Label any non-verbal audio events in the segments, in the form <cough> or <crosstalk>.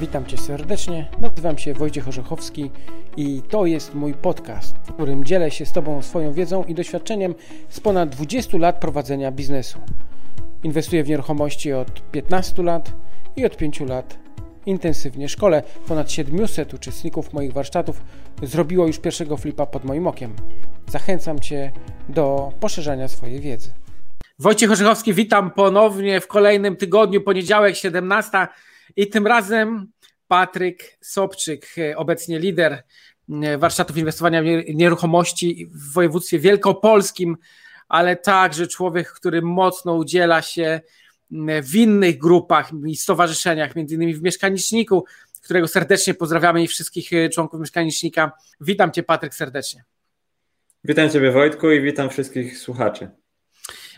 Witam Cię serdecznie. Nazywam się Wojciech Orzechowski i to jest mój podcast, w którym dzielę się z Tobą swoją wiedzą i doświadczeniem z ponad 20 lat prowadzenia biznesu. Inwestuję w nieruchomości od 15 lat i od 5 lat intensywnie szkole. Ponad 700 uczestników moich warsztatów zrobiło już pierwszego flipa pod moim okiem. Zachęcam Cię do poszerzania swojej wiedzy. Wojciech Orzechowski, witam ponownie w kolejnym tygodniu, poniedziałek 17 i tym razem Patryk Sobczyk, obecnie lider warsztatów inwestowania w nieruchomości w województwie wielkopolskim, ale także człowiek, który mocno udziela się w innych grupach i stowarzyszeniach, między innymi w Mieszkaniczniku, którego serdecznie pozdrawiamy i wszystkich członków Mieszkanicznika. Witam Cię Patryk serdecznie. Witam Ciebie Wojtku i witam wszystkich słuchaczy.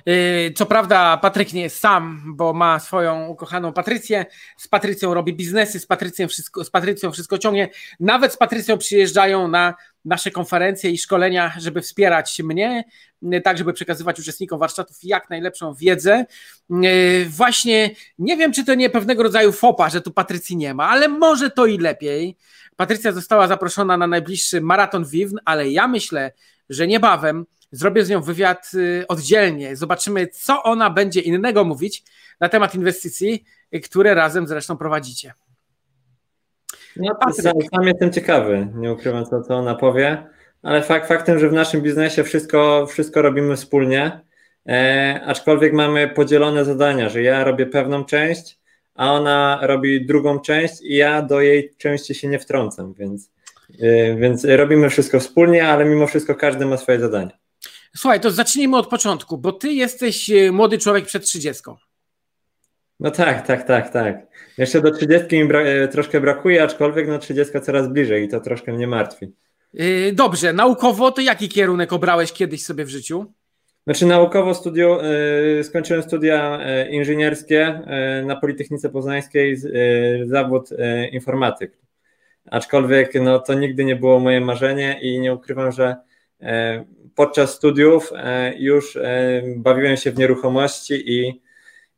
Yy, co prawda, Patryk nie jest sam, bo ma swoją ukochaną Patrycję. Z Patrycją robi biznesy, z Patrycją wszystko, z Patrycją wszystko ciągnie. Nawet z Patrycją przyjeżdżają na nasze konferencje i szkolenia, żeby wspierać mnie, yy, tak żeby przekazywać uczestnikom warsztatów jak najlepszą wiedzę. Yy, właśnie nie wiem, czy to nie pewnego rodzaju fopa, że tu Patrycji nie ma, ale może to i lepiej. Patrycja została zaproszona na najbliższy maraton Wiwn, ale ja myślę, że niebawem Zrobię z nią wywiad y, oddzielnie. Zobaczymy, co ona będzie innego mówić na temat inwestycji, y, które razem zresztą prowadzicie. No, sam, sam jestem ciekawy, nie ukrywam co, co ona powie, ale fakt faktem, że w naszym biznesie wszystko, wszystko robimy wspólnie, e, aczkolwiek mamy podzielone zadania, że ja robię pewną część, a ona robi drugą część i ja do jej części się nie wtrącam, więc, więc robimy wszystko wspólnie, ale mimo wszystko każdy ma swoje zadania. Słuchaj, to zacznijmy od początku, bo ty jesteś e, młody człowiek przed 30. No tak, tak, tak, tak. Jeszcze do 30 mi bra e, troszkę brakuje, aczkolwiek no 30 coraz bliżej i to troszkę mnie martwi. Yy, dobrze, naukowo to jaki kierunek obrałeś kiedyś sobie w życiu? Znaczy naukowo studiu, yy, skończyłem studia yy, inżynierskie na Politechnice Poznańskiej, zawód informatyk. Aczkolwiek no, to nigdy nie było moje marzenie i nie ukrywam, że podczas studiów e, już e, bawiłem się w nieruchomości i,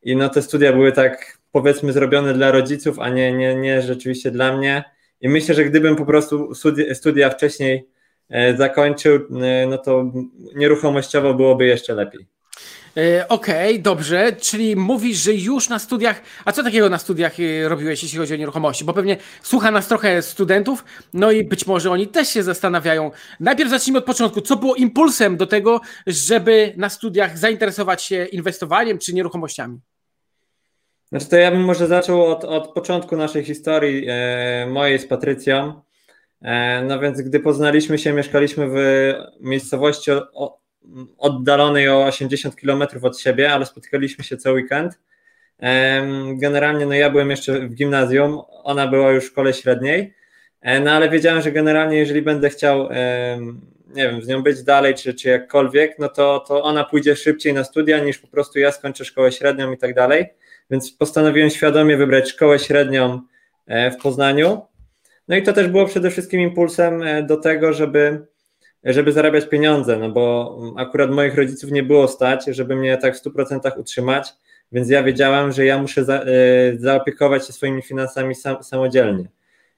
i no te studia były tak powiedzmy zrobione dla rodziców, a nie, nie, nie rzeczywiście dla mnie. I myślę, że gdybym po prostu studia, wcześniej e, zakończył, no to nieruchomościowo byłoby jeszcze lepiej. E, okej, okay, dobrze, czyli mówisz, że już na studiach, a co takiego na studiach e, robiłeś, jeśli chodzi o nieruchomości? Bo pewnie słucha nas trochę studentów, no i być może oni też się zastanawiają. Najpierw zacznijmy od początku. Co było impulsem do tego, żeby na studiach zainteresować się inwestowaniem czy nieruchomościami? Znaczy to ja bym może zaczął od, od początku naszej historii, e, mojej z Patrycją. E, no więc gdy poznaliśmy się, mieszkaliśmy w miejscowości o, oddalonej o 80 km od siebie, ale spotykaliśmy się co weekend. Generalnie no ja byłem jeszcze w gimnazjum, ona była już w szkole średniej, e, no ale wiedziałem, że generalnie jeżeli będę chciał nie wiem, z nią być dalej, czy, czy jakkolwiek, no to, to ona pójdzie szybciej na studia niż po prostu ja skończę szkołę średnią i tak dalej. Więc postanowiłem świadomie wybrać szkołę średnią e, w Poznaniu. No i to też było przede wszystkim impulsem e, do tego, żeby żeby zarabiać pieniądze, no bo akurat moich rodziców nie było stać, żeby mnie tak w 100% utrzymać, więc ja wiedziałem, że ja muszę za, e, zaopiekować się swoimi finansami sam, samodzielnie.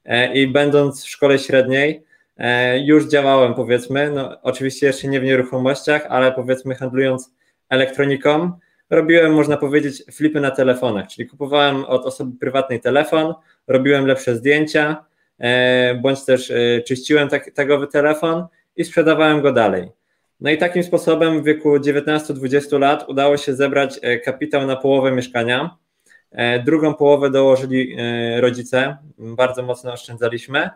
E, I będąc w szkole średniej, e, już działałem, powiedzmy, no oczywiście jeszcze nie w nieruchomościach, ale powiedzmy handlując elektroniką, robiłem, można powiedzieć, flipy na telefonach, czyli kupowałem od osoby prywatnej telefon, robiłem lepsze zdjęcia, bądź też czyściłem tak, tagowy telefon i sprzedawałem go dalej. No i takim sposobem w wieku 19-20 lat udało się zebrać e, kapitał na połowę mieszkania. E, drugą połowę dołożyli e, rodzice, bardzo mocno oszczędzaliśmy,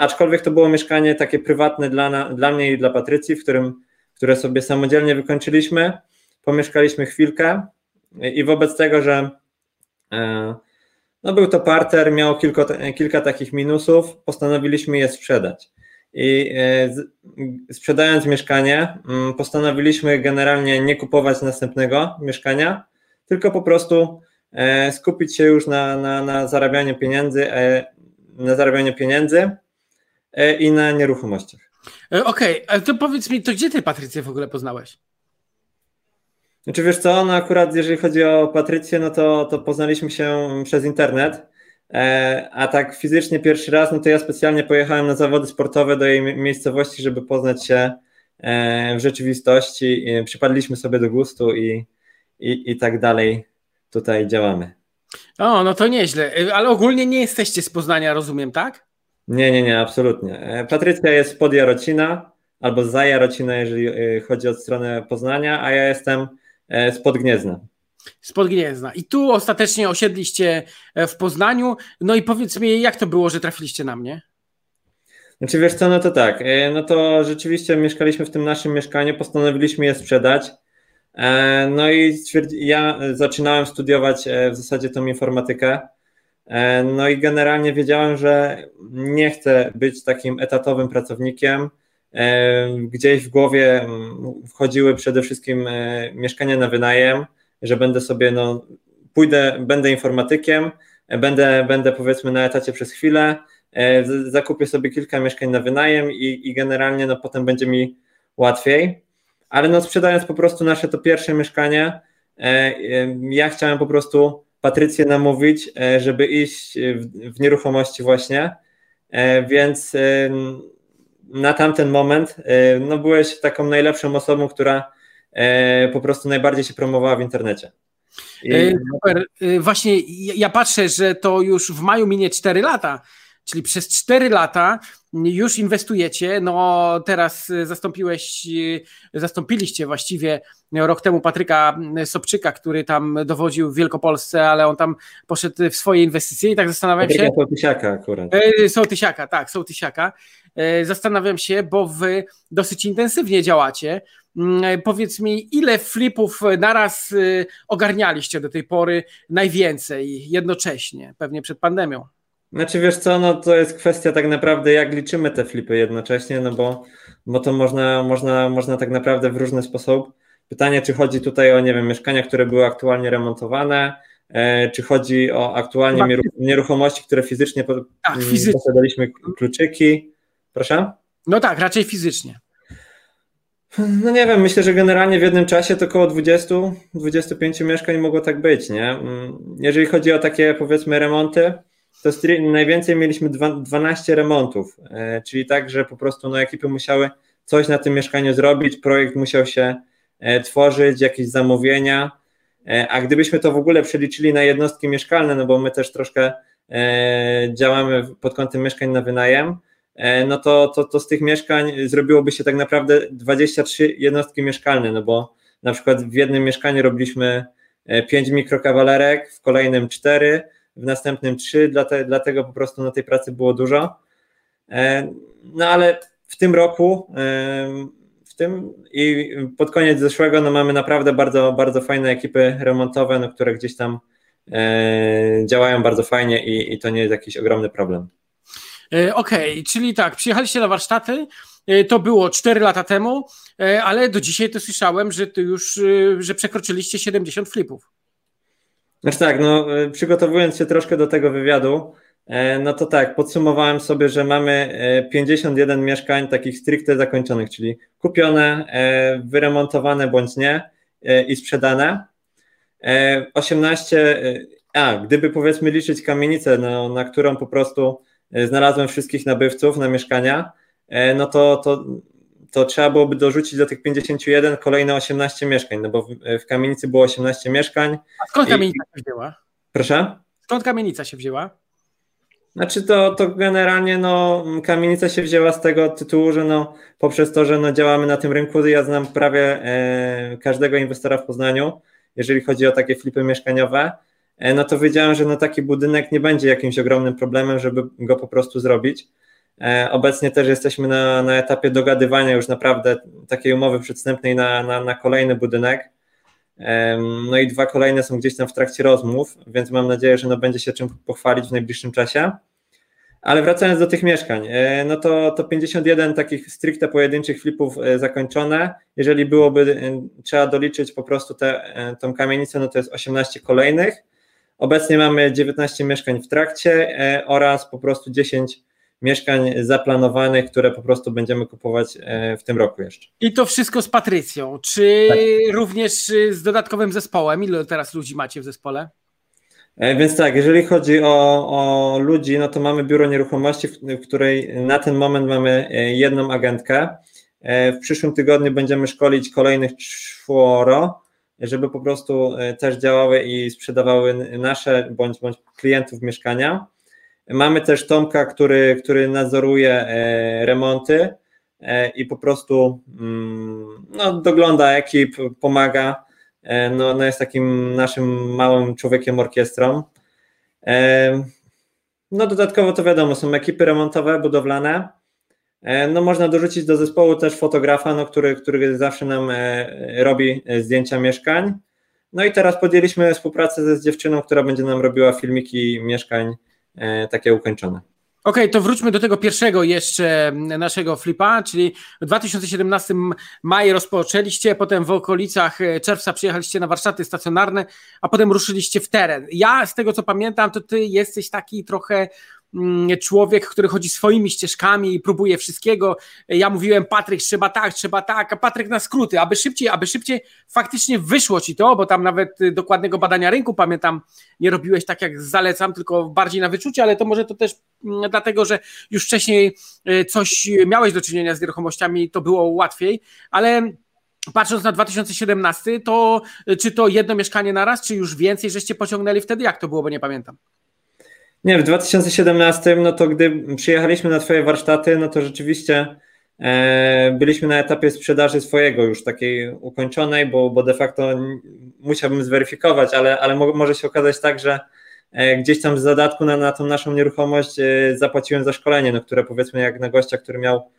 aczkolwiek to było mieszkanie takie prywatne dla, dla mnie i dla Patrycji, w którym, które sobie samodzielnie wykończyliśmy. Pomieszkaliśmy chwilkę i wobec tego, że no był to parter, miało kilka, kilka takich minusów, postanowiliśmy je sprzedać i e, sprzedając mieszkanie, mm, postanowiliśmy generalnie nie kupować następnego mieszkania, tylko po prostu e, skupić się już na, na, na zarabianiu pieniędzy, e, na zarabianiu pieniędzy i na nieruchomościach. Okej, okay, ale to powiedz mi, to gdzie ty Patrycję w ogóle poznałeś? Znaczy wiesz co, no akurat jeżeli chodzi o Patrycję, no to, to poznaliśmy się przez internet. A tak fizycznie pierwszy raz, no to ja specjalnie pojechałem na zawody sportowe do jej miejscowości, żeby poznać się w rzeczywistości. Przypadliśmy sobie do gustu i, i, i tak dalej tutaj działamy. O, no to nieźle, ale ogólnie nie jesteście z Poznania, rozumiem, tak? Nie, nie, nie, absolutnie. Patrycja jest pod Jarocina, albo za Jarocina, jeżeli chodzi o stronę Poznania, a ja jestem e, spod Gniezna. Spod Gniezna. I tu ostatecznie osiedliście e, w Poznaniu. No i powiedz mi, jak to było, że trafiliście na mnie? Znaczy wiesz co, no to tak, e, no to rzeczywiście mieszkaliśmy w tym naszym mieszkaniu, postanowiliśmy je sprzedać. No i ja zaczynałem studiować w zasadzie tą informatykę. No i generalnie wiedziałem, że nie chcę być takim etatowym pracownikiem, Gdzieś w głowie mm, wchodziły przede wszystkim e, mieszkania na wynajem, że będę sobie, no, pójdę, będę informatykiem, będę, będę powiedzmy na etacie przez chwilę, e, zakupię sobie kilka mieszkań na wynajem i, i generalnie no, potem będzie mi łatwiej. Ale no, sprzedając po prostu nasze to pierwsze mieszkanie, e, ja chciałem po prostu Patrycję namówić, żeby iść w, w nieruchomości właśnie, więc na tamten moment e, no, byłeś taką najlepszą osobą, która e, po prostu najbardziej się promowała w internecie. I... E, super. Właśnie ja patrzę, że to już w maju minie 4 lata, czyli przez 4 lata już inwestujecie. No teraz zastąpiłeś, zastąpiliście właściwie rok temu Patryka Sobczyka, który tam dowodził w Wielkopolsce, ale on tam poszedł w swoje inwestycje i tak zastanawiam Patryka się. Sołtysiaka akurat. Sołtysiaka, tak, Sołtysiaka. E, zastanawiam się, bo wy dosyć intensywnie działacie. Mm, e, powiedz mi, ile flipów naraz e, ogarnialiście do tej pory najwięcej jednocześnie, pewnie przed pandemią? Znaczy wiesz co, no to jest kwestia tak naprawdę jak liczymy te flipy jednocześnie, no bo, bo to można, można, można tak naprawdę w różny sposób. Pytanie, czy chodzi tutaj o, nie wiem, mieszkania, które były aktualnie remontowane, czy chodzi o aktualnie nieruchomości, które fizycznie, tak, mm, fizycznie. posiadaliśmy kluczyki, Proszę? No tak, raczej fizycznie. No nie wiem, myślę, że generalnie w jednym czasie to około 20-25 mieszkań mogło tak być, nie? Mm, jeżeli chodzi o takie powiedzmy remonty, to najwięcej mieliśmy 12 remontów, e, czyli tak, że po prostu no, ekipy musiały coś na tym mieszkaniu zrobić, projekt musiał się e, tworzyć, jakieś zamówienia, e, a gdybyśmy to w ogóle przeliczyli na jednostki mieszkalne, no bo my też troszkę działamy pod kątem mieszkań na wynajem, no to, to, to z tych mieszkań zrobiłoby się tak naprawdę 23 jednostki mieszkalne, no bo na przykład w jednym mieszkaniu robiliśmy 5 e, mikrokawalerek, w kolejnym 4, w następnym 3, dlatego, dlatego po prostu na tej pracy było dużo. E, no ale w tym roku, w tym i pod koniec zeszłego, no mamy naprawdę bardzo, bardzo fajne ekipy remontowe, no, które gdzieś tam działają bardzo fajnie i, i to nie jest jakiś ogromny problem. E, okej, okay, czyli tak, przyjechaliście na warsztaty, e, to było 4 lata temu, e, ale do dzisiaj to słyszałem, że ty już, że przekroczyliście 70 flipów. Znaczy tak, no przygotowując się troszkę do tego wywiadu, no to tak, podsumowałem sobie, że mamy 51 mieszkań takich stricte zakończonych, czyli kupione, wyremontowane bądź nie i sprzedane. 18, a gdyby powiedzmy liczyć kamienicę, no, na którą po prostu znalazłem wszystkich nabywców na mieszkania, e, no to, to, to trzeba byłoby dorzucić do tych 51 kolejne 18 mieszkań, no bo w, w kamienicy było 18 mieszkań. A skąd kamienica się wzięła? Proszę? Skąd kamienica się wzięła? Znaczy to, to generalnie no, kamienica się wzięła z tego tytułu, że no, poprzez to, że no, działamy na tym rynku, ja znam prawie e, każdego inwestora w Poznaniu, jeżeli chodzi o takie flipy mieszkaniowe. E, no to wiedziałem, że no taki budynek nie będzie jakimś ogromnym problemem, żeby go po prostu zrobić. E, obecnie też jesteśmy na, na etapie dogadywania już naprawdę takiej umowy przedstępnej na, na, na kolejny budynek. No i dwa kolejne są gdzieś tam w trakcie rozmów, więc mam nadzieję, że no będzie się czym pochwalić w najbliższym czasie. Ale wracając do tych mieszkań, e, no to, to 51 takich stricte pojedynczych flipów zakończone. Jeżeli byłoby trzeba doliczyć po prostu tę kamienicę, no to jest 18 kolejnych. Obecnie mamy 19 mieszkań w trakcie e, oraz po prostu 10 mieszkań zaplanowanych, które po prostu będziemy kupować e, w tym roku jeszcze. I to wszystko z Patrycją. Czy tak. również z dodatkowym zespołem? Ile teraz ludzi macie w zespole? Więc tak, jeżeli chodzi o, o ludzi, no to mamy biuro nieruchomości, w, w której na ten moment mamy jedną agentkę. W przyszłym tygodniu będziemy szkolić kolejnych czworo, żeby po prostu też działały i sprzedawały nasze bądź, bądź klientów mieszkania. Mamy też Tomka, który, który nadzoruje e, remonty e, i po prostu mm, no, dogląda ekip, pomaga. E, no, no jest takim naszym małym człowiekiem orkiestrą. No dodatkowo to wiadomo, są ekipy remontowe, budowlane. No można dorzucić do zespołu też fotografa, no, który, który zawsze nam robi zdjęcia mieszkań. No i teraz podjęliśmy współpracę z dziewczyną, która będzie nam robiła filmiki mieszkań E, takie ukończone. Okej, okay, to wróćmy do tego pierwszego jeszcze naszego flipa, czyli w 2017 maj rozpoczęliście, potem w okolicach e, czerwca przyjechaliście na warsztaty stacjonarne, a potem ruszyliście w teren. Ja z tego co pamiętam, to ty jesteś taki trochę człowiek, który chodzi swoimi ścieżkami i próbuje wszystkiego. Ja mówiłem, Patryk, trzeba tak, trzeba tak, a Patryk na skróty, aby szybciej, aby szybciej faktycznie wyszło ci to, bo tam nawet y, dokładnego badania rynku, pamiętam, nie robiłeś tak jak zalecam, tylko bardziej na wyczucie, ale to może to też mm, dlatego, że już wcześniej y, coś miałeś do czynienia z nieruchomościami, to było łatwiej, ale patrząc na 2017, to y, czy to jedno mieszkanie na raz, czy już więcej żeście pociągnęli wtedy? Jak to było, bo nie pamiętam. Nie, w 2017, no to gdy przyjechaliśmy na Twoje warsztaty, no to rzeczywiście e, byliśmy na etapie sprzedaży swojego już takiej ukończonej, bo, bo de facto musiałbym zweryfikować, ale, ale może się okazać tak, że e, gdzieś tam z zadatku na, na tą naszą nieruchomość e, zapłaciłem za szkolenie, no które powiedzmy jak na gościa, który miał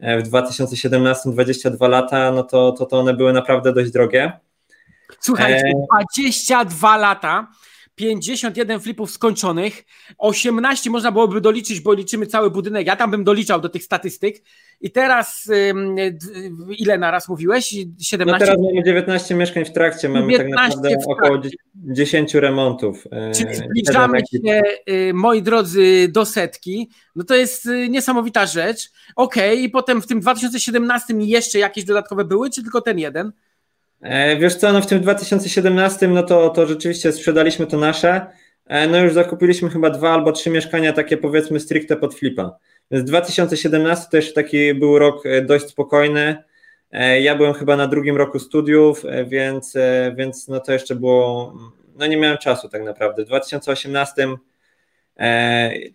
w 2017 22 lata, no to, to, to one były naprawdę dość drogie. Słuchajcie, 22 lata 51 flipów skończonych, 18 można byłoby doliczyć, bo liczymy cały budynek. Ja tam bym doliczał do tych statystyk. I teraz ile na raz mówiłeś? 17? No teraz mamy 19 mieszkań w trakcie, mamy tak naprawdę około 10 remontów. E, Czyli zbliżamy się, y, moi drodzy, do setki. No to jest y, niesamowita rzecz. Okej, okay, i potem w tym 2017 jeszcze jakieś dodatkowe były, czy tylko ten jeden? E, wiesz co, no w tym 2017 no to, to rzeczywiście sprzedaliśmy to nasze, e, no już zakupiliśmy chyba dwa albo trzy mieszkania takie powiedzmy stricte pod flipa. Więc 2017 to jeszcze taki był rok e, dość spokojny. Ja byłem chyba na drugim roku studiów, więc, więc no to jeszcze było, no nie miałem czasu tak naprawdę. W 2018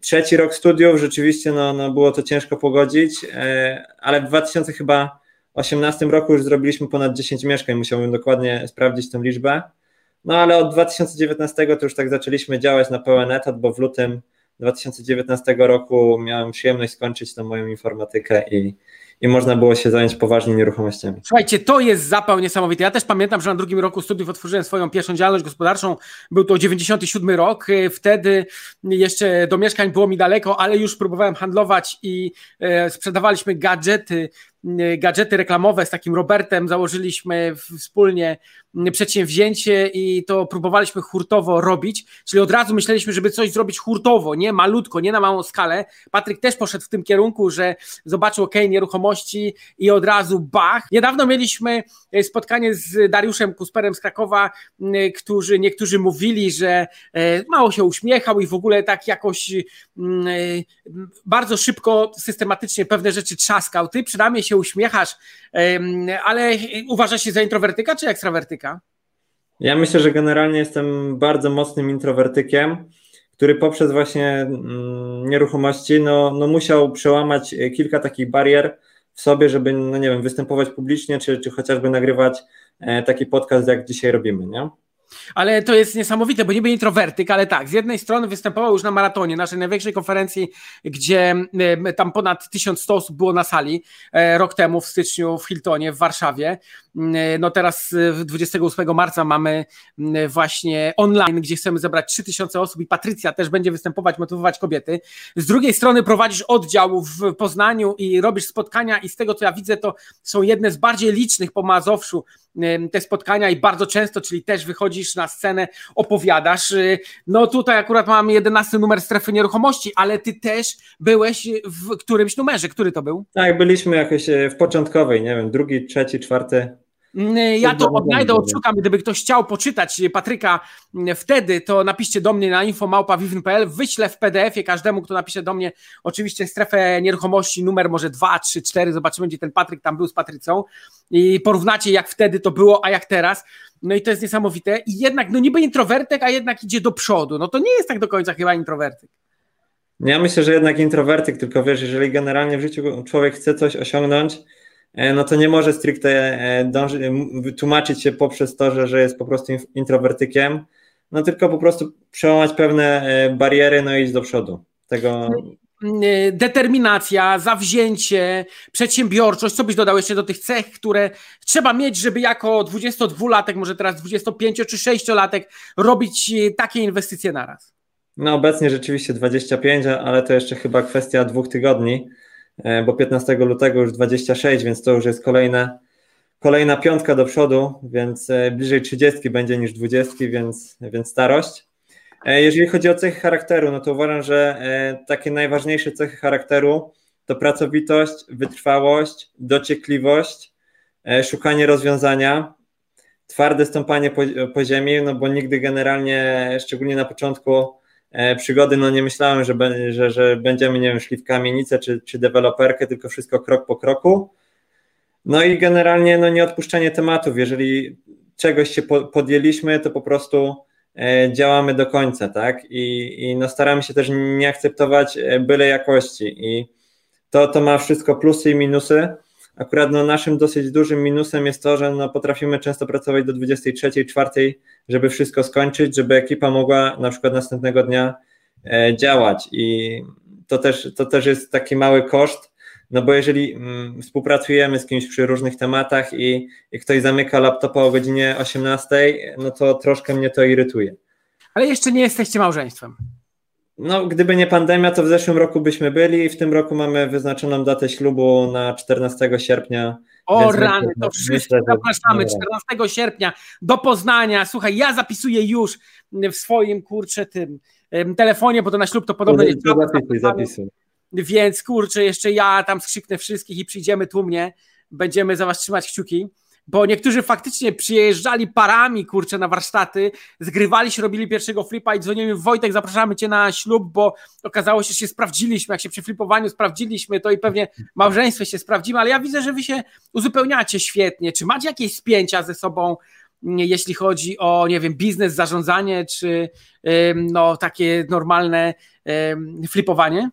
trzeci rok studiów, rzeczywiście no, no było to ciężko pogodzić, ale w 2000 chyba 2018 roku już zrobiliśmy ponad 10 mieszkań, musiałbym dokładnie sprawdzić tę liczbę. No ale od 2019 to już tak zaczęliśmy działać na pełen etat, bo w lutym 2019 roku miałem przyjemność skończyć tą moją informatykę i, i można było się zająć poważnie nieruchomościami. Słuchajcie, to jest zapał niesamowity. Ja też pamiętam, że na drugim roku studiów otworzyłem swoją pierwszą działalność gospodarczą. Był to 97 rok. Wtedy jeszcze do mieszkań było mi daleko, ale już próbowałem handlować i e, sprzedawaliśmy gadżety gadżety reklamowe z takim Robertem założyliśmy wspólnie przedsięwzięcie i to próbowaliśmy hurtowo robić, czyli od razu myśleliśmy, żeby coś zrobić hurtowo, nie malutko, nie na małą skalę. Patryk też poszedł w tym kierunku, że zobaczył OK, nieruchomości i od razu bach. Niedawno mieliśmy e, spotkanie z Dariuszem Kusperem z Krakowa, którzy niektórzy mówili, że mało się uśmiechał i w ogóle tak jakoś bardzo szybko, systematycznie pewne rzeczy trzaskał. Ty przynajmniej się uśmiechasz, ale uważasz się za introwertyka czy ekstrawertyka? Ja myślę, że generalnie jestem bardzo mocnym introwertykiem, który poprzez właśnie mm, nieruchomości no, no musiał przełamać kilka takich barier w sobie, żeby, no nie wiem, występować publicznie, czy, czy chociażby nagrywać e, taki podcast, jak dzisiaj robimy, nie? Ale to jest niesamowite, bo niby introwertyk, ale tak, z jednej strony występował już na maratonie, naszej największej konferencji, gdzie tam ponad 1100 osób było na sali e, rok temu w styczniu w Hiltonie w Warszawie. E, no teraz 28 marca mamy właśnie online, gdzie chcemy zebrać 3000 osób i Patrycja też będzie występować, motywować kobiety. Z drugiej strony prowadzisz oddział w Poznaniu i robisz spotkania i z tego co ja widzę to są jedne z bardziej licznych po Mazowszu te spotkania i bardzo często, czyli też wychodzisz na scenę, opowiadasz. No tutaj akurat mamy 11 numer strefy nieruchomości, ale ty też byłeś w którymś numerze. Który to był? Tak, byliśmy jakoś e, w początkowej, nie wiem, drugi, trzeci, czwarty. Mm, ja to odnajdę, odszukam, gdyby ktoś chciał poczytać Patryka mm, wtedy, to napiszcie do mnie na infomałpa.vivn.pl, wyślę w PDF-ie każdemu, kto napisze do mnie, oczywiście strefę nieruchomości, numer może 2, 3, 4, zobaczymy, gdzie ten Patryk tam był z Patrycą i porównacie, jak wtedy to było, a jak teraz. No i to jest niesamowite. I jednak, no niby introwertyk, a jednak idzie do przodu. No to nie jest tak do końca chyba introwertyk. Ja myślę, że jednak introwertyk, tylko wiesz, jeżeli generalnie w życiu człowiek chce coś osiągnąć, no to nie może stricte e, dąży, tłumaczyć się poprzez to, że, że jest po prostu introwertykiem, no tylko po prostu przełamać pewne e, bariery, no i iść do przodu. Tego... Determinacja, zawzięcie, przedsiębiorczość, co byś dodał jeszcze do tych cech, które trzeba mieć, żeby jako 22-latek, może teraz 25 czy 6-latek robić takie inwestycje naraz? No obecnie rzeczywiście 25, ale to jeszcze chyba kwestia dwóch tygodni. E, bo 15 lutego już 26, więc to już jest kolejna, kolejna piątka do przodu, więc e, bliżej 30 będzie niż 20, więc, więc starość. E, jeżeli chodzi o cechy charakteru, no to uważam, że takie najważniejsze cechy charakteru to pracowitość, wytrwałość, dociekliwość, szukanie rozwiązania, twarde stąpanie po, po ziemi, no bo nigdy generalnie, szczególnie na początku, przygody, no nie myślałem, że, że, że będziemy, nie wiem, szli w kamienicę czy, czy deweloperkę, tylko wszystko krok po kroku. No i generalnie no nie odpuszczanie tematów. Jeżeli czegoś się podjęliśmy, to po prostu e, działamy do końca, tak? I, i no staramy się też nie akceptować e, byle jakości. I to, to ma wszystko plusy i minusy. Akurat no, naszym dosyć dużym minusem jest to, że no, potrafimy często pracować do 23, 4, żeby wszystko skończyć, żeby ekipa mogła na przykład następnego dnia e, działać. I to też, to też jest taki mały koszt, no bo jeżeli mm, współpracujemy z kimś przy różnych tematach i, i ktoś zamyka laptopa o godzinie 18, no to troszkę mnie to irytuje. Ale jeszcze nie jesteście małżeństwem. No, gdyby nie pandemia, to w zeszłym roku byśmy byli i w tym roku mamy wyznaczoną datę ślubu na 14 sierpnia. O rany, to wszyscy zapraszamy 14 sierpnia do Poznania. Słuchaj, ja zapisuję już w swoim kurczę tym telefonie, bo to na ślub to podobno jest. Zapisuj, zapisuj. Więc kurczę, jeszcze ja tam skrzyknę wszystkich i przyjdziemy tłumnie. Będziemy za was trzymać kciuki bo niektórzy faktycznie przyjeżdżali parami, kurczę, na warsztaty, zgrywali się, robili pierwszego flipa i dzwonili Wojtek, zapraszamy cię na ślub, bo okazało się, że się sprawdziliśmy, jak się przy flipowaniu sprawdziliśmy, to i pewnie małżeństwie się sprawdzimy, ale ja widzę, że wy się uzupełniacie świetnie. Czy macie jakieś spięcia ze sobą, jeśli chodzi o, nie wiem, biznes, zarządzanie, czy no, takie normalne flipowanie?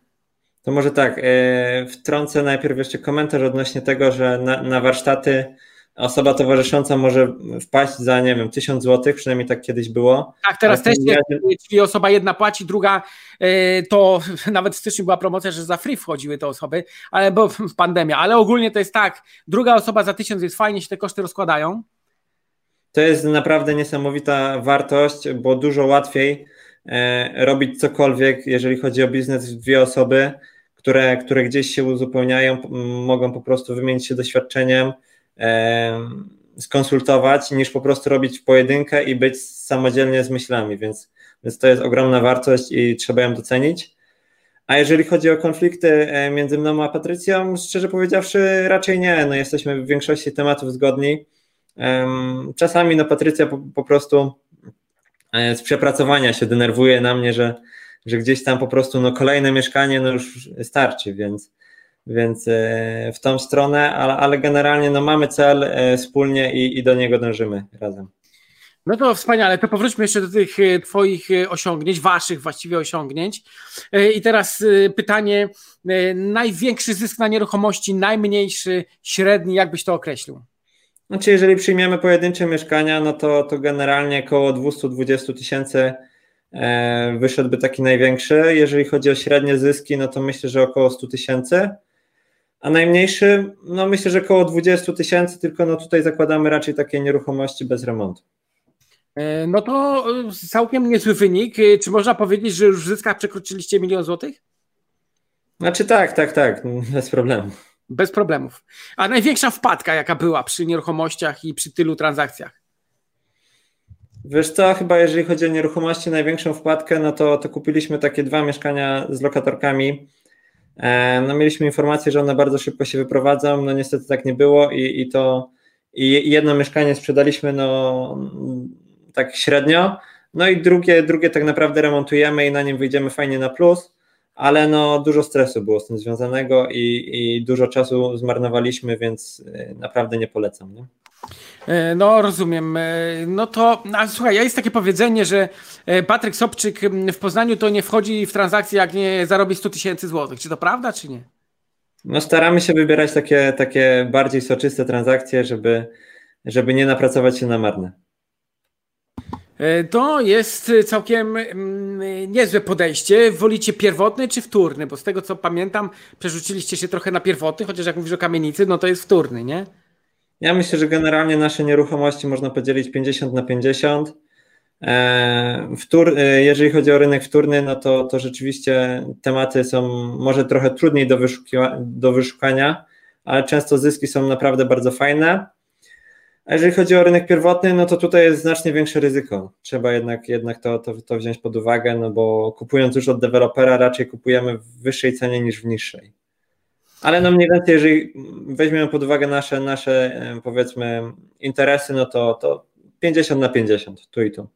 To może tak, e, wtrącę najpierw jeszcze komentarz odnośnie tego, że na, na warsztaty osoba towarzysząca może wpaść za, nie wiem, tysiąc złotych, przynajmniej tak kiedyś było. Tak, teraz też jest, czyli osoba jedna płaci, druga e, to <laughs> nawet w styczniu była promocja, że za free wchodziły te osoby, ale bo <laughs> pandemia, ale ogólnie to jest tak, druga osoba za tysiąc jest fajnie, się te koszty rozkładają. To jest naprawdę niesamowita wartość, bo dużo łatwiej e, robić cokolwiek, jeżeli chodzi o biznes dwie osoby, które, które gdzieś się uzupełniają, mogą po prostu wymienić się doświadczeniem, skonsultować, niż po prostu robić w pojedynkę i być samodzielnie z myślami, więc, więc to jest ogromna wartość i trzeba ją docenić. A jeżeli chodzi o konflikty e, między mną a Patrycją, szczerze powiedziawszy, raczej nie. No, jesteśmy w większości tematów zgodni. Czasami no, Patrycja po, po prostu e, z przepracowania się denerwuje na mnie, że, że gdzieś tam po prostu no, kolejne mieszkanie no, już starczy, więc, więc e, w tą stronę, ale, ale generalnie no, mamy cel e, wspólnie i, i do niego dążymy razem. No to wspaniale, to powróćmy jeszcze do tych e, Twoich osiągnięć, Waszych właściwie osiągnięć. I teraz pytanie, największy zysk na nieruchomości, najmniejszy, średni, jak byś to określił? Znaczy, jeżeli przyjmiemy pojedyncze mieszkania, no to, to generalnie około 220 tysięcy wyszedłby taki największy. Jeżeli chodzi o średnie zyski, no to myślę, że około 100 tysięcy a najmniejszy, no myślę, że około 20 tysięcy, tylko no tutaj zakładamy raczej takie nieruchomości bez remontu. E, no to e, całkiem niezły wynik. E, czy można powiedzieć, że już w zyskach przekroczyliście milion złotych? Znaczy tak, tak, tak, bez problemu. Bez problemów. A największa wpadka, jaka była przy nieruchomościach i przy tylu transakcjach? Wiesz co, chyba jeżeli chodzi o nieruchomości, największą wpadkę, no to, to kupiliśmy takie dwa mieszkania z lokatorkami no mieliśmy informację, że one bardzo szybko się wyprowadzą, no niestety tak nie było i, i, to, i jedno mieszkanie sprzedaliśmy no tak średnio, no i drugie, drugie tak naprawdę remontujemy i na nim wyjdziemy fajnie na plus, ale no dużo stresu było z tym związanego i, i dużo czasu zmarnowaliśmy, więc y, naprawdę nie polecam. Nie? E, no, rozumiem. E, no to, a słuchaj, jest takie powiedzenie, że e, Patryk Sobczyk w Poznaniu to nie wchodzi w transakcję, jak nie zarobi 100 tysięcy złotych. Czy to prawda, czy nie? No, staramy się wybierać takie, takie bardziej soczyste transakcje, żeby, żeby nie napracować się na marne. To jest całkiem niezłe podejście. Wolicie pierwotny czy wtórny? Bo z tego co pamiętam, przerzuciliście się trochę na pierwotny, chociaż jak mówisz o kamienicy, no to jest wtórny, nie? Ja myślę, że generalnie nasze nieruchomości można podzielić 50 na 50. E, wtór, e, jeżeli chodzi o rynek wtórny, no to, to rzeczywiście tematy są może trochę trudniej do, do wyszukania, ale często zyski są naprawdę bardzo fajne. A jeżeli chodzi o rynek pierwotny, no to tutaj jest znacznie większe ryzyko. Trzeba jednak, jednak to, to, to wziąć pod uwagę, no bo kupując już od dewelopera, raczej kupujemy w wyższej cenie niż w niższej. Ale no mniej więcej, jeżeli weźmiemy pod uwagę nasze, nasze powiedzmy interesy, no to, to 50 na 50, tu i tu.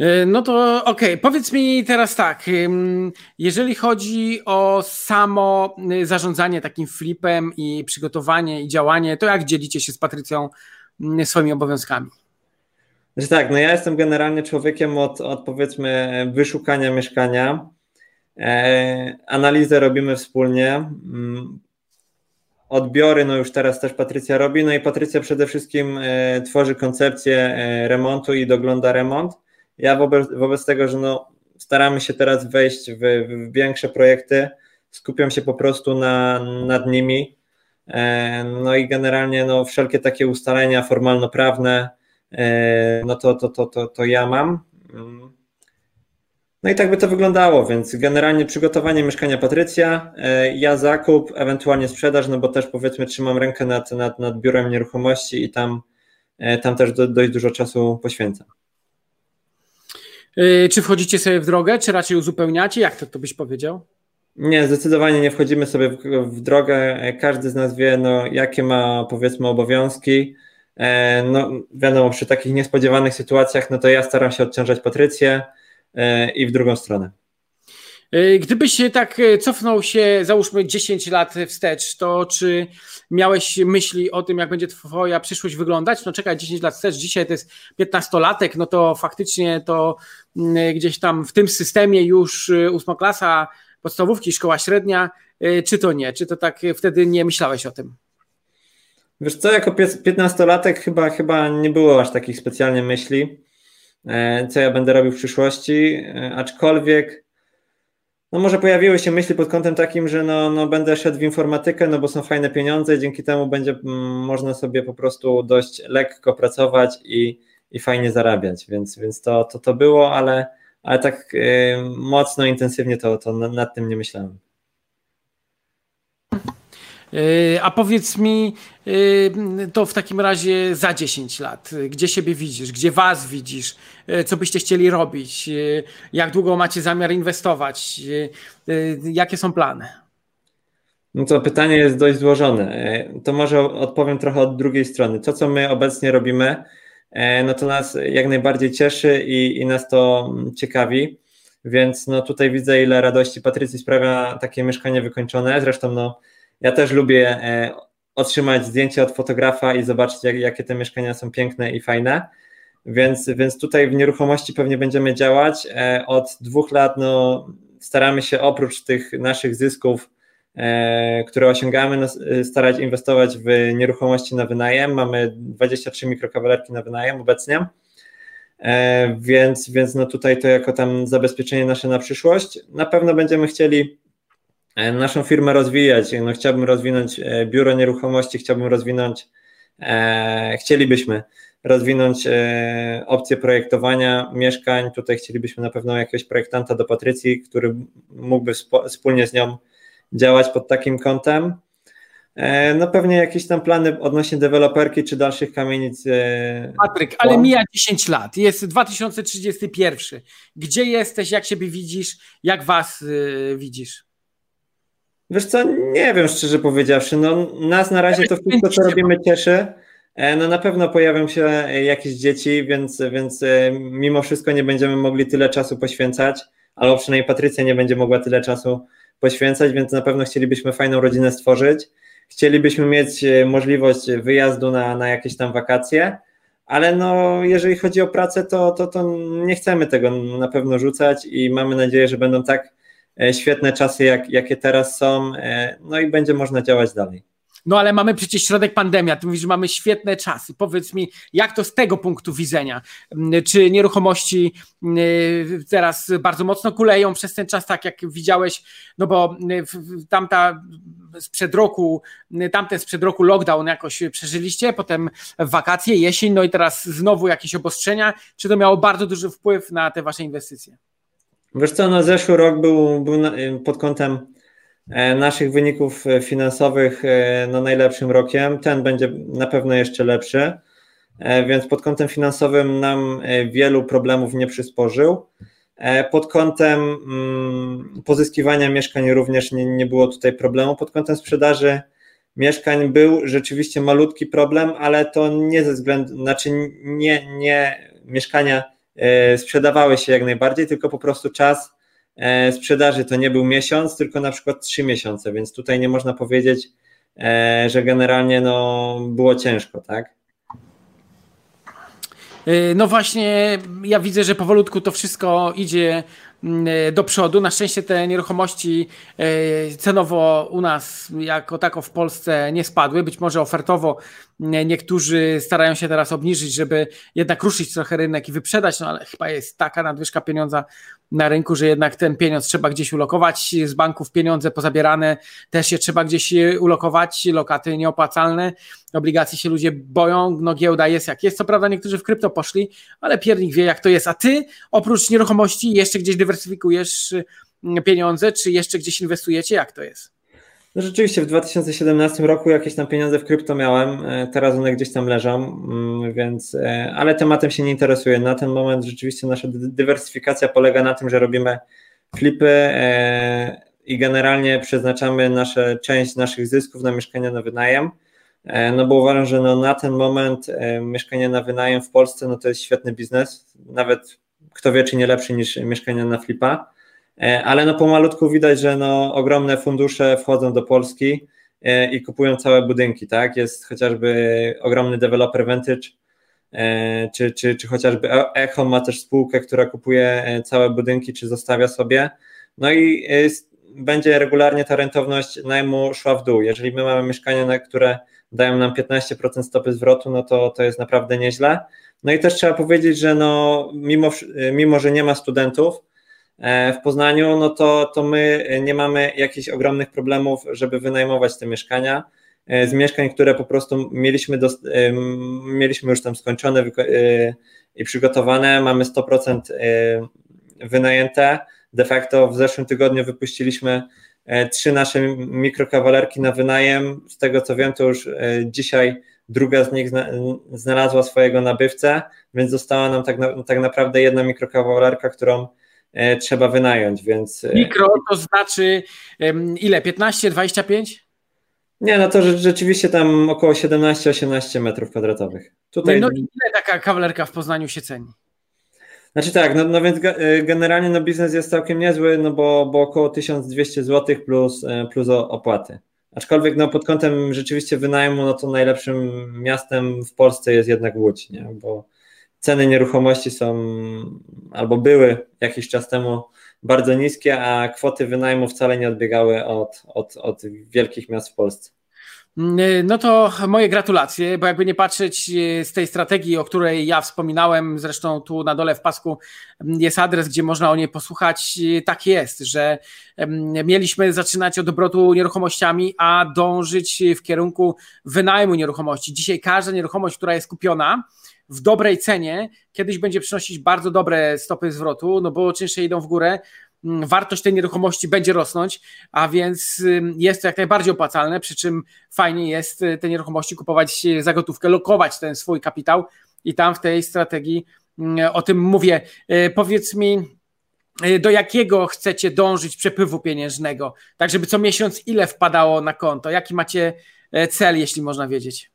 E, no to okej, okay. powiedz mi teraz tak, jeżeli chodzi o samo y, zarządzanie takim flipem i przygotowanie i działanie, to jak dzielicie się z Patrycją swoimi obowiązkami? Że tak, no ja jestem generalnie człowiekiem od, od powiedzmy wyszukania mieszkania, analizę robimy wspólnie. Mm, odbiory, no już teraz też Patrycja robi, no i Patrycja przede wszystkim e, tworzy koncepcję e, remontu i dogląda remont. Ja wobec, wobec tego, że no staramy się teraz wejść w, w większe projekty, skupiam się po prostu na, nad nimi. No i generalnie no, wszelkie takie ustalenia formalno-prawne, no to, to, to, to, to ja mam. No i tak by to wyglądało, więc generalnie przygotowanie mieszkania Patrycja, e, ja zakup, ewentualnie sprzedaż, no bo też powiedzmy trzymam rękę nad, nad, nad biurem nieruchomości i tam, e, tam też do, dość dużo czasu poświęcam. E, czy wchodzicie sobie w drogę, czy raczej uzupełniacie? Jak to, to byś powiedział? Nie, zdecydowanie nie wchodzimy sobie w, w drogę. Każdy z nas wie, no, jakie ma powiedzmy obowiązki. No, wiadomo, przy takich niespodziewanych sytuacjach, no to ja staram się odciążać Patrycję i w drugą stronę. E, gdybyś się tak e, cofnął się, załóżmy 10 lat wstecz, to czy miałeś myśli o tym, jak będzie twoja przyszłość wyglądać? No czekaj, 10 lat wstecz, dzisiaj to jest 15-latek, no to faktycznie to mm, gdzieś tam w tym systemie już ósmoklasa podstawówki, szkoła średnia, czy to nie? Czy to tak wtedy nie myślałeś o tym? Wiesz co, jako 15-latek chyba, chyba nie było aż takich specjalnie myśli. E, co ja będę robił w przyszłości, e, aczkolwiek no może pojawiły się myśli pod kątem takim, że no, no będę szedł w informatykę, no bo są fajne pieniądze i dzięki temu będzie mm, można sobie po prostu dość lekko pracować i, i fajnie zarabiać, więc, więc to, to, to było, ale, ale tak y, mocno, intensywnie to, to nad tym nie myślałem. Yy, a powiedz mi, yy, to w takim razie za 10 lat, gdzie siebie widzisz, gdzie was widzisz, yy, co byście chcieli robić, jak długo macie zamiar inwestować, jakie są plany? No to pytanie jest dość złożone. To może odpowiem trochę od drugiej strony. To, co my obecnie robimy, no to nas jak najbardziej cieszy i, i nas to ciekawi. Więc no tutaj widzę, ile radości Patrycji sprawia takie mieszkanie wykończone. Zresztą no, ja też lubię e, otrzymać zdjęcie od fotografa i zobaczyć, jak, jakie te mieszkania są piękne i fajne. Więc, więc tutaj w nieruchomości pewnie będziemy działać. E, od dwóch lat no, staramy się oprócz tych naszych zysków, e, które osiągamy, no, starać inwestować w nieruchomości na wynajem. Mamy 23 mikrokawalerki na wynajem obecnie. Więc, więc no tutaj to jako tam zabezpieczenie nasze na przyszłość. Na pewno będziemy chcieli naszą firmę rozwijać. No, chciałbym rozwinąć e, biuro nieruchomości, chciałbym rozwinąć, e, chcielibyśmy rozwinąć e, opcję projektowania mieszkań. Tutaj chcielibyśmy na pewno jakiegoś projektanta do Patrycji, który mógłby spo, wspólnie z nią działać pod takim kątem. E, no pewnie jakieś tam plany odnośnie deweloperki czy dalszych kamienic. E, Patryk, ale mija 10 lat, jest 2031. Gdzie jesteś, jak siebie widzisz, jak was widzisz? Wiesz co, nie wiem szczerze powiedziawszy, no nas na razie to wszystko, co robimy cieszy, no na pewno pojawią się jakieś dzieci, więc, więc mimo wszystko nie będziemy mogli tyle czasu poświęcać, albo przynajmniej Patrycja nie będzie mogła tyle czasu poświęcać, więc na pewno chcielibyśmy fajną rodzinę stworzyć. Chcielibyśmy mieć możliwość wyjazdu na, na jakieś tam wakacje, ale no, jeżeli chodzi o pracę, to, to, to nie chcemy tego na pewno rzucać i mamy nadzieję, że będą tak e, świetne czasy, jak, jakie teraz są, e, no i będzie można działać dalej. No ale mamy przecież środek pandemia, ty mówisz, że mamy świetne czasy. Powiedz mi, jak to z tego punktu widzenia? Mm, czy nieruchomości mm, teraz bardzo mocno kuleją przez ten czas, tak jak widziałeś, no bo mm, tamta sprzed roku, tamten sprzed roku lockdown jakoś przeżyliście, potem wakacje, jesień, no i teraz znowu jakieś obostrzenia. Czy to miało bardzo duży wpływ na te wasze inwestycje? Wiesz co, no zeszły rok był, był pod kątem E, naszych wyników e, finansowych e, no, najlepszym rokiem. Ten będzie na pewno jeszcze lepszy, więc pod kątem finansowym nam wielu problemów nie przysporzył. Pod kątem mm, pozyskiwania mieszkań również nie, nie było tutaj problemu. Pod kątem sprzedaży mieszkań był rzeczywiście malutki problem, ale to nie ze względu, znaczy nie, nie mieszkania sprzedawały się jak najbardziej, tylko po prostu czas E, sprzedaży to nie był miesiąc, tylko na przykład trzy miesiące, więc tutaj nie można powiedzieć, e, że generalnie no, było ciężko, tak? E, no właśnie, ja widzę, że powolutku to wszystko idzie mm, do przodu. Na szczęście te nieruchomości cenowo u nas jako tako w Polsce nie spadły. Być może ofertowo niektórzy starają się teraz obniżyć, żeby jednak ruszyć trochę rynek i wyprzedać, no ale chyba jest taka nadwyżka pieniądza na rynku, że jednak ten pieniądz trzeba gdzieś ulokować, z banków pieniądze pozabierane też się trzeba gdzieś ulokować, lokaty nieopłacalne, obligacji się ludzie boją, no giełda jest jak jest, co prawda niektórzy w krypto poszli, ale piernik wie jak to jest, a ty oprócz nieruchomości jeszcze gdzieś dywersyfikujesz pieniądze, czy jeszcze gdzieś inwestujecie, jak to jest? No rzeczywiście w 2017 roku jakieś tam pieniądze w krypto miałem, e, teraz one gdzieś tam leżą, mm, więc, e, ale tematem się nie interesuję. Na ten moment rzeczywiście nasza dywersyfikacja polega na tym, że robimy flipy e, i generalnie przeznaczamy nasze, część naszych zysków na mieszkania na wynajem, no bo uważam, że no na ten moment mieszkanie na wynajem w Polsce no to jest świetny biznes, nawet kto wie czy nie lepszy niż mieszkania na flipa. E, ale no pomalutku widać, że no ogromne fundusze wchodzą do Polski e, i kupują całe budynki, tak? Jest chociażby ogromny deweloper Vantage, e, czy, czy, czy chociażby Echo ma też spółkę, która kupuje całe budynki, czy zostawia sobie. No i będzie regularnie ta rentowność najmu szła w dół. Jeżeli my mamy mieszkania, które dają nam 15% stopy zwrotu, no to to jest naprawdę nieźle. No i też trzeba powiedzieć, że no, mimo, mimo że nie ma studentów, w Poznaniu, no to, to my nie mamy jakichś ogromnych problemów, żeby wynajmować te mieszkania. E, z mieszkań, które po prostu mieliśmy, do, e, mieliśmy już tam skończone i przygotowane, mamy 100% wynajęte. De facto w zeszłym tygodniu wypuściliśmy trzy nasze mikrokawalerki na wynajem. Z tego co wiem, to już dzisiaj druga z nich znalazła swojego nabywcę, więc została nam tak, tak naprawdę jedna mikrokawalerka, którą E, trzeba wynająć, więc... E, Mikro to znaczy ile? 15, 25? Nie, no to rzeczywiście tam około 17-18 metrów kwadratowych. Tutaj... No, no i ile taka kawalerka w Poznaniu się ceni? Znaczy tak, no, no więc e, generalnie no biznes jest całkiem niezły, no bo, bo około 1200 zł plus, plus opłaty. Aczkolwiek no pod kątem rzeczywiście wynajmu, no to najlepszym miastem w Polsce jest jednak Łódź, nie? bo ceny nieruchomości są albo były jakiś czas temu bardzo niskie, a kwoty wynajmu wcale nie odbiegały od, od, od wielkich miast w Polsce. No to moje gratulacje, bo jakby nie patrzeć e, z tej strategii, o której ja wspominałem, zresztą tu na dole w pasku jest adres, gdzie można o niej posłuchać. E, tak jest, że mieliśmy zaczynać od obrotu nieruchomościami, a dążyć w kierunku wynajmu nieruchomości. Dzisiaj każda nieruchomość, która jest kupiona, w dobrej cenie kiedyś będzie przynosić bardzo dobre stopy zwrotu, no bo czynsze idą w górę, mm, wartość tej nieruchomości będzie rosnąć, a więc jest to jak najbardziej opłacalne, przy czym fajnie jest y, te nieruchomości kupować za gotówkę, lokować ten swój kapitał i tam w tej strategii mm, o tym mówię. Y, powiedz mi, y, do jakiego chcecie dążyć przepływu pieniężnego, tak żeby co miesiąc ile wpadało na konto? Jaki macie cel, jeśli można wiedzieć?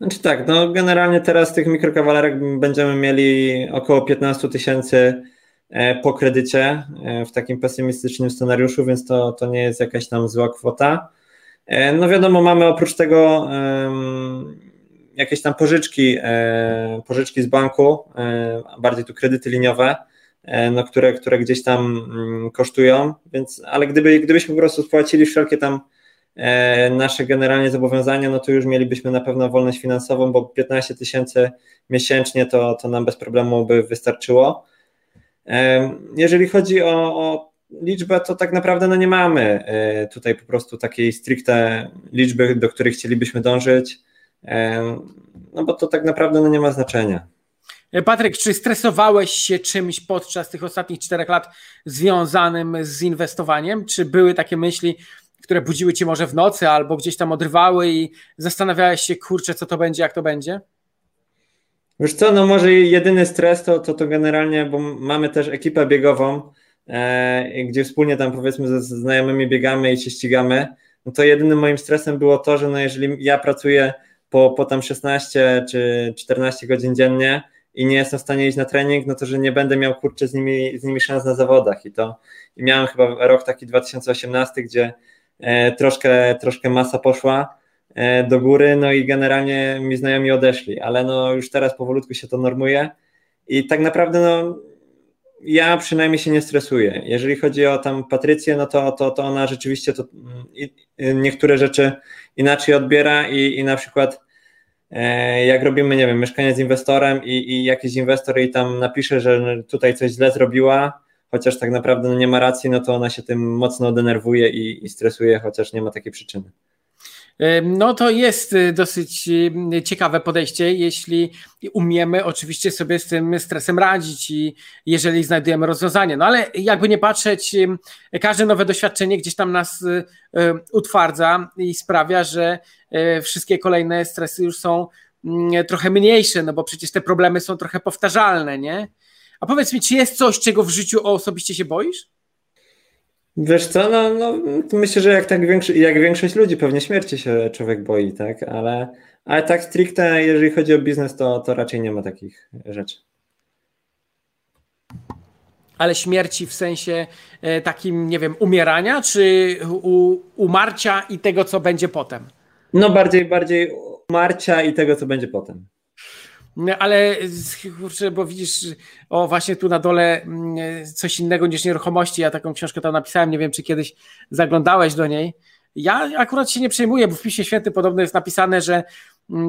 Znaczy tak, no generalnie teraz tych mikrokawalerek będziemy mieli około 15 tysięcy e, po kredycie e, w takim pesymistycznym scenariuszu, więc to, to nie jest jakaś tam zła kwota. E, no wiadomo, mamy oprócz tego jakieś tam pożyczki, pożyczki z banku, bardziej tu kredyty liniowe, no, które, które gdzieś tam mm, kosztują, więc, ale gdyby, gdybyśmy po prostu spłacili wszelkie tam nasze generalnie zobowiązania, no to już mielibyśmy na pewno wolność finansową, bo 15 tysięcy miesięcznie to, to nam bez problemu by wystarczyło. E, jeżeli chodzi o, o liczbę, to tak naprawdę no nie mamy e, tutaj po prostu takiej stricte liczby, do której chcielibyśmy dążyć, no bo to tak naprawdę no nie ma znaczenia. Patryk, czy stresowałeś się czymś podczas tych ostatnich czterech lat związanym z inwestowaniem? Czy były takie myśli, które budziły cię może w nocy albo gdzieś tam odrywały i zastanawiałeś się, kurczę, co to będzie, jak to będzie? Wiesz co, no może jedyny stres to, to, to generalnie, bo mamy też ekipę biegową, e, gdzie wspólnie tam powiedzmy ze znajomymi biegamy i się ścigamy, no to jedynym moim stresem było to, że no jeżeli ja pracuję po, po tam 16 czy 14 godzin dziennie i nie jestem w stanie iść na trening, no to że nie będę miał kurczę z nimi, z nimi szans na zawodach i to i miałem chyba rok taki 2018, gdzie troszkę, troszkę masa poszła e, do góry, no i generalnie mi znajomi odeszli, ale no już teraz powolutku się to normuje i tak naprawdę no ja przynajmniej się nie stresuję. Jeżeli chodzi o tam Patrycję, no to, to, to ona rzeczywiście to niektóre rzeczy inaczej odbiera i, i na przykład e, jak robimy, nie wiem, mieszkanie z inwestorem i, i jakiś inwestor jej tam napisze, że tutaj coś źle zrobiła, chociaż tak naprawdę no nie ma racji, no to ona się tym mocno denerwuje i, i stresuje, chociaż nie ma takiej przyczyny. No to jest y, dosyć y, ciekawe podejście, jeśli umiemy oczywiście sobie z tym stresem radzić i jeżeli znajdujemy rozwiązanie. No ale jakby nie patrzeć, każde nowe doświadczenie gdzieś tam nas y, utwardza i sprawia, że wszystkie kolejne stresy już są mm, trochę mniejsze, no bo przecież te problemy są trochę powtarzalne, nie? A powiedz mi, czy jest coś, czego w życiu osobiście się boisz? Wiesz co, no, no myślę, że jak, tak większość, jak większość ludzi pewnie śmierci się człowiek boi, tak, ale, ale tak stricte, jeżeli chodzi o biznes, to, to raczej nie ma takich rzeczy. Ale śmierci w sensie e, takim, nie wiem, umierania, czy u, umarcia i tego, co będzie potem? No bardziej, bardziej umarcia i tego, co będzie potem. No, ale kurczę, bo widzisz, o właśnie tu na dole mm, coś innego niż nieruchomości. Ja taką książkę tam napisałem, nie wiem, czy kiedyś zaglądałeś do niej. Ja akurat się nie przejmuję, bo w Piśmie Świętym podobno jest napisane, że mm,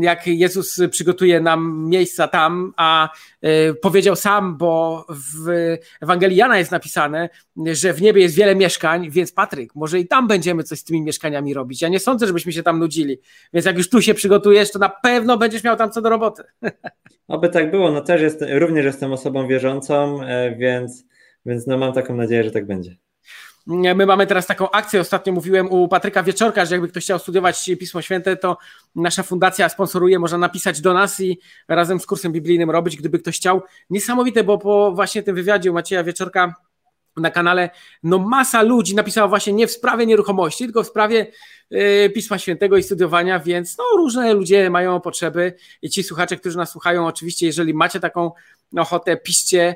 jak Jezus przygotuje nam miejsca tam, a y, powiedział sam, bo w Ewangelii Jana jest napisane, że w niebie jest wiele mieszkań, więc Patryk, może i tam będziemy coś z tymi mieszkaniami robić. Ja nie sądzę, żebyśmy się tam nudzili. Więc jak już tu się przygotujesz, to na pewno będziesz miał tam co do roboty. <laughs> Oby tak było. No też jestem, również jestem osobą wierzącą, e, więc, więc no mam taką nadzieję, że tak będzie. My mamy teraz taką akcję. Ostatnio mówiłem u Patryka Wieczorka, że jakby ktoś chciał studiować Pismo Święte, to nasza fundacja sponsoruje, można napisać do nas i razem z kursem biblijnym robić, gdyby ktoś chciał. Niesamowite, bo po właśnie tym wywiadzie u Macieja Wieczorka na kanale, no masa ludzi napisała właśnie nie w sprawie nieruchomości, tylko w sprawie y, Pisma Świętego i studiowania, więc no różne ludzie mają potrzeby i ci słuchacze, którzy nas słuchają, oczywiście jeżeli macie taką ochotę, piszcie,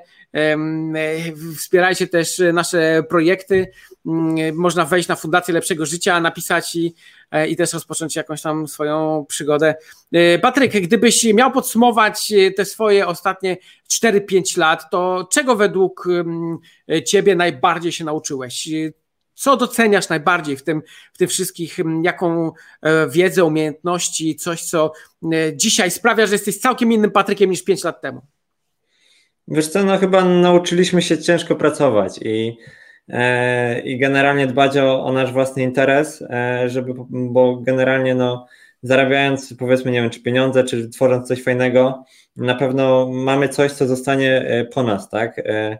Wspierajcie też nasze projekty. Mm, można wejść na Fundację Lepszego Życia, napisać i, e, i też rozpocząć jakąś tam swoją przygodę. E, Patryk, gdybyś miał podsumować e, te swoje ostatnie 4-5 lat, to czego według mm, Ciebie najbardziej się nauczyłeś? Co doceniasz najbardziej w tym, w tym wszystkich, mm, jaką wiedzę, umiejętności, coś, co dzisiaj sprawia, że jesteś całkiem innym Patrykiem niż 5 lat temu? Wiesz co, no chyba nauczyliśmy się ciężko pracować i, e, i generalnie dbać o, o, nasz własny interes, e, żeby, bo generalnie no zarabiając powiedzmy, nie wiem, czy pieniądze, czy tworząc coś fajnego, na pewno mamy coś, co zostanie e, po nas, tak? E,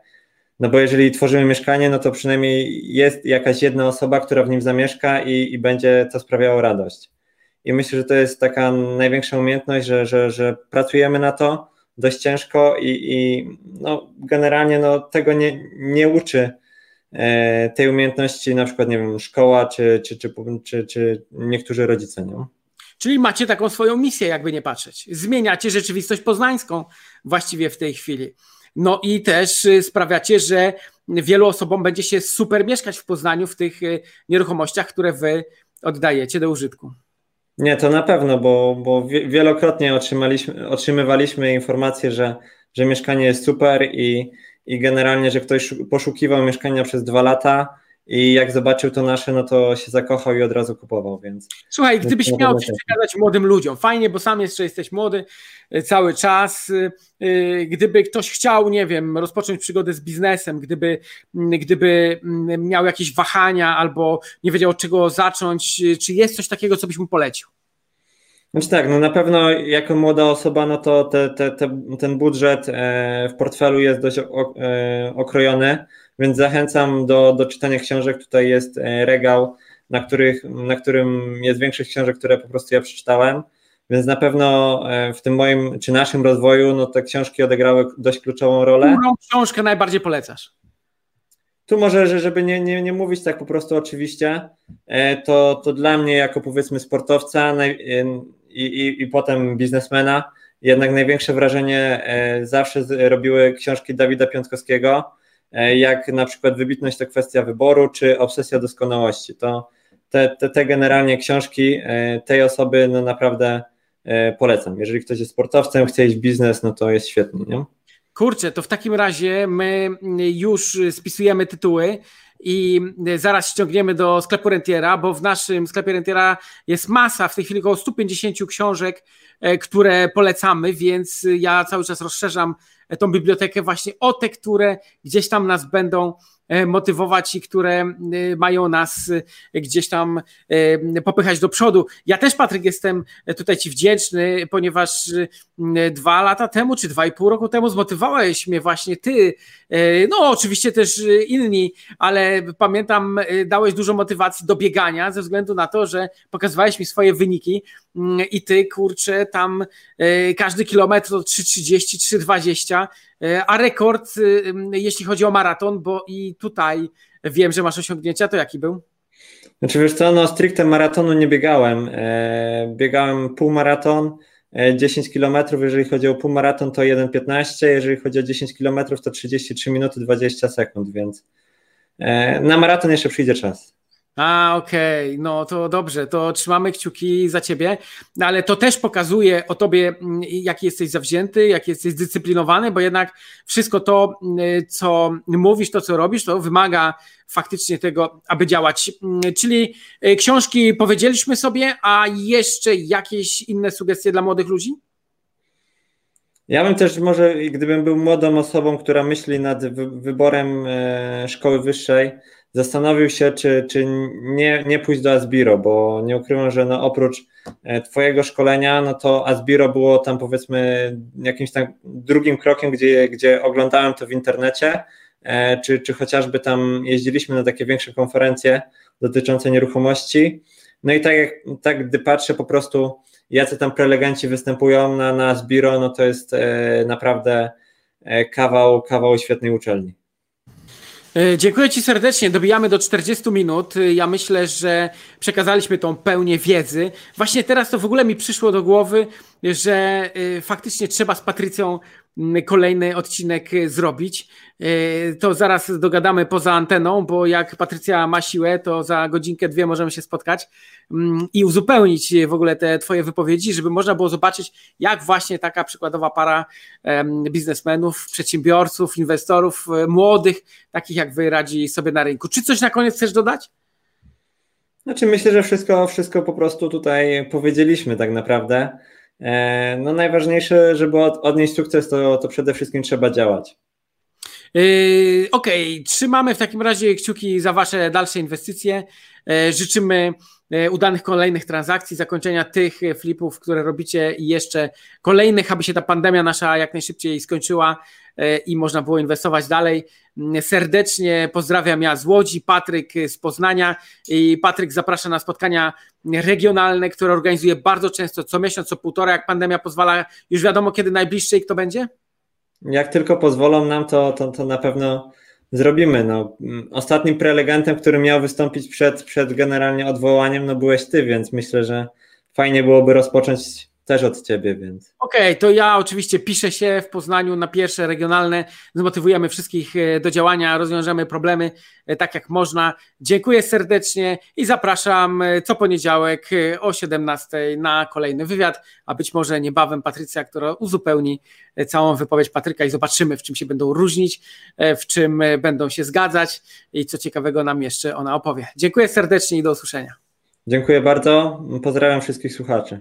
no bo jeżeli tworzymy mieszkanie, no to przynajmniej jest jakaś jedna osoba, która w nim zamieszka i, i będzie to sprawiało radość. I myślę, że to jest taka największa umiejętność, że, że, że pracujemy na to, dość ciężko i, i no, generalnie no, tego nie, nie uczy e, tej umiejętności na przykład, nie wiem, szkoła czy, czy, czy, czy, czy niektórzy rodzice. Nie? Czyli macie taką swoją misję, jakby nie patrzeć. Zmieniacie rzeczywistość poznańską właściwie w tej chwili. No i też y, sprawiacie, że wielu osobom będzie się super mieszkać w Poznaniu w tych y, nieruchomościach, które wy oddajecie do użytku. Nie, to na pewno, bo, bo wielokrotnie otrzymaliśmy, otrzymywaliśmy informację, że, że mieszkanie jest super i, i generalnie, że ktoś poszukiwał mieszkania przez dwa lata i jak zobaczył to nasze, no to się zakochał i od razu kupował, więc... Słuchaj, gdybyś miał coś przekazać młodym ludziom, fajnie, bo sam jeszcze jesteś młody e, cały czas, e, e, gdyby ktoś chciał, nie wiem, rozpocząć przygodę z biznesem, gdyby, gdyby miał jakieś wahania albo nie wiedział od czego zacząć, czy jest coś takiego, co byś mu polecił? Znaczy tak, no na pewno jako młoda osoba, no to te, te, te, ten budżet w portfelu jest dość okrojony, więc zachęcam do, do czytania książek. Tutaj jest e, regał, na, których, na którym jest większość książek, które po prostu ja przeczytałem. Więc na pewno e, w tym moim czy naszym rozwoju, no te książki odegrały dość kluczową rolę. Którą książkę najbardziej polecasz? Tu może, żeby nie, nie, nie mówić tak po prostu oczywiście, e, to, to dla mnie jako powiedzmy sportowca i, i, i potem biznesmena, jednak największe wrażenie zawsze robiły książki Dawida Piątkowskiego, E, jak na przykład wybitność to kwestia wyboru, czy obsesja doskonałości. To te, te, te generalnie książki e, tej osoby no naprawdę e, polecam. Jeżeli ktoś jest sportowcem, chce iść w biznes, no to jest świetnie. Nie? Kurczę, to w takim razie my już spisujemy tytuły i zaraz ściągniemy do sklepu Rentiera, bo w naszym sklepie Rentiera jest masa, w tej chwili około 150 książek, które polecamy, więc ja cały czas rozszerzam tą bibliotekę właśnie o te, które gdzieś tam nas będą e, motywować i które e, mają nas e, gdzieś tam popychać do przodu. Ja też, Patryk, jestem tutaj Ci wdzięczny, ponieważ dwa lata temu, czy dwa i pół roku temu zmotywowałeś mnie właśnie Ty, no oczywiście też inni, ale pamiętam, dałeś dużo motywacji do biegania ze względu na to, że pokazywałeś mi swoje wyniki i Ty, kurczę, tam każdy kilometr to 3,30, 3,20 E, a rekord, y, jeśli chodzi o maraton, bo i tutaj wiem, że masz osiągnięcia, to jaki był? Znaczy wiesz co, no stricte maratonu nie biegałem. E, biegałem półmaraton, 10 e, km, jeżeli chodzi o półmaraton to 1,15, jeżeli chodzi o 10 km to 33 minuty 20 sekund, więc na maraton jeszcze przyjdzie czas. A, okej, okay. no to dobrze, to trzymamy kciuki za ciebie, no, ale to też pokazuje o tobie, mm, jaki jesteś zawzięty, jaki jesteś zdyscyplinowany, bo jednak wszystko to, mm, co mówisz, to co robisz, to wymaga faktycznie tego, aby działać. Mm, czyli e, książki powiedzieliśmy sobie, a jeszcze jakieś inne sugestie dla młodych ludzi? Ja bym też może, gdybym był młodą osobą, która myśli nad wyborem e, szkoły wyższej, zastanowił się, czy, czy nie, nie pójść do Asbiro, bo nie ukrywam, że no oprócz e, Twojego szkolenia, no to Asbiro było tam powiedzmy jakimś tam drugim krokiem, gdzie, gdzie oglądałem to w internecie, e, czy, czy chociażby tam jeździliśmy na takie większe konferencje dotyczące nieruchomości. No i tak, tak gdy patrzę po prostu, jacy tam prelegenci występują na, na Asbiro, no to jest e, naprawdę kawał, kawał świetnej uczelni. E, dziękuję Ci serdecznie. Dobijamy do 40 minut. E, ja myślę, że przekazaliśmy tą pełnię wiedzy. Właśnie teraz to w ogóle mi przyszło do głowy, że e, faktycznie trzeba z Patrycją kolejny odcinek zrobić. To zaraz dogadamy poza anteną, bo jak Patrycja ma siłę, to za godzinkę, dwie możemy się spotkać i uzupełnić w ogóle te Twoje wypowiedzi, żeby można było zobaczyć, jak właśnie taka przykładowa para biznesmenów, przedsiębiorców, inwestorów, młodych, takich jak Wy, radzi sobie na rynku. Czy coś na koniec chcesz dodać? Znaczy myślę, że wszystko, wszystko po prostu tutaj powiedzieliśmy tak naprawdę. E, no najważniejsze, żeby odnieść sukces, to, to przede wszystkim trzeba działać. Yy, Okej, okay. trzymamy w takim razie kciuki za Wasze dalsze inwestycje. Yy, życzymy udanych kolejnych transakcji, zakończenia tych flipów, które robicie i jeszcze kolejnych, aby się ta pandemia nasza jak najszybciej skończyła i można było inwestować dalej. Serdecznie pozdrawiam ja z Łodzi, Patryk z Poznania i Patryk zaprasza na spotkania regionalne, które organizuje bardzo często, co miesiąc, co półtora, jak pandemia pozwala. Już wiadomo, kiedy najbliższy i kto będzie? Jak tylko pozwolą nam, to, to, to na pewno zrobimy. No, ostatnim prelegentem, który miał wystąpić przed, przed generalnie odwołaniem, no byłeś ty, więc myślę, że fajnie byłoby rozpocząć też od ciebie, więc. Okej, okay, to ja oczywiście piszę się w Poznaniu na pierwsze regionalne. Zmotywujemy wszystkich e, do działania, rozwiążemy problemy e, tak jak można. Dziękuję serdecznie i zapraszam e, co poniedziałek o 17 na kolejny wywiad, a być może niebawem Patrycja, która uzupełni całą wypowiedź Patryka i zobaczymy, w czym się będą różnić, w czym będą się zgadzać i co ciekawego nam jeszcze ona opowie. Dziękuję serdecznie i do usłyszenia. Dziękuję bardzo. Pozdrawiam wszystkich słuchaczy.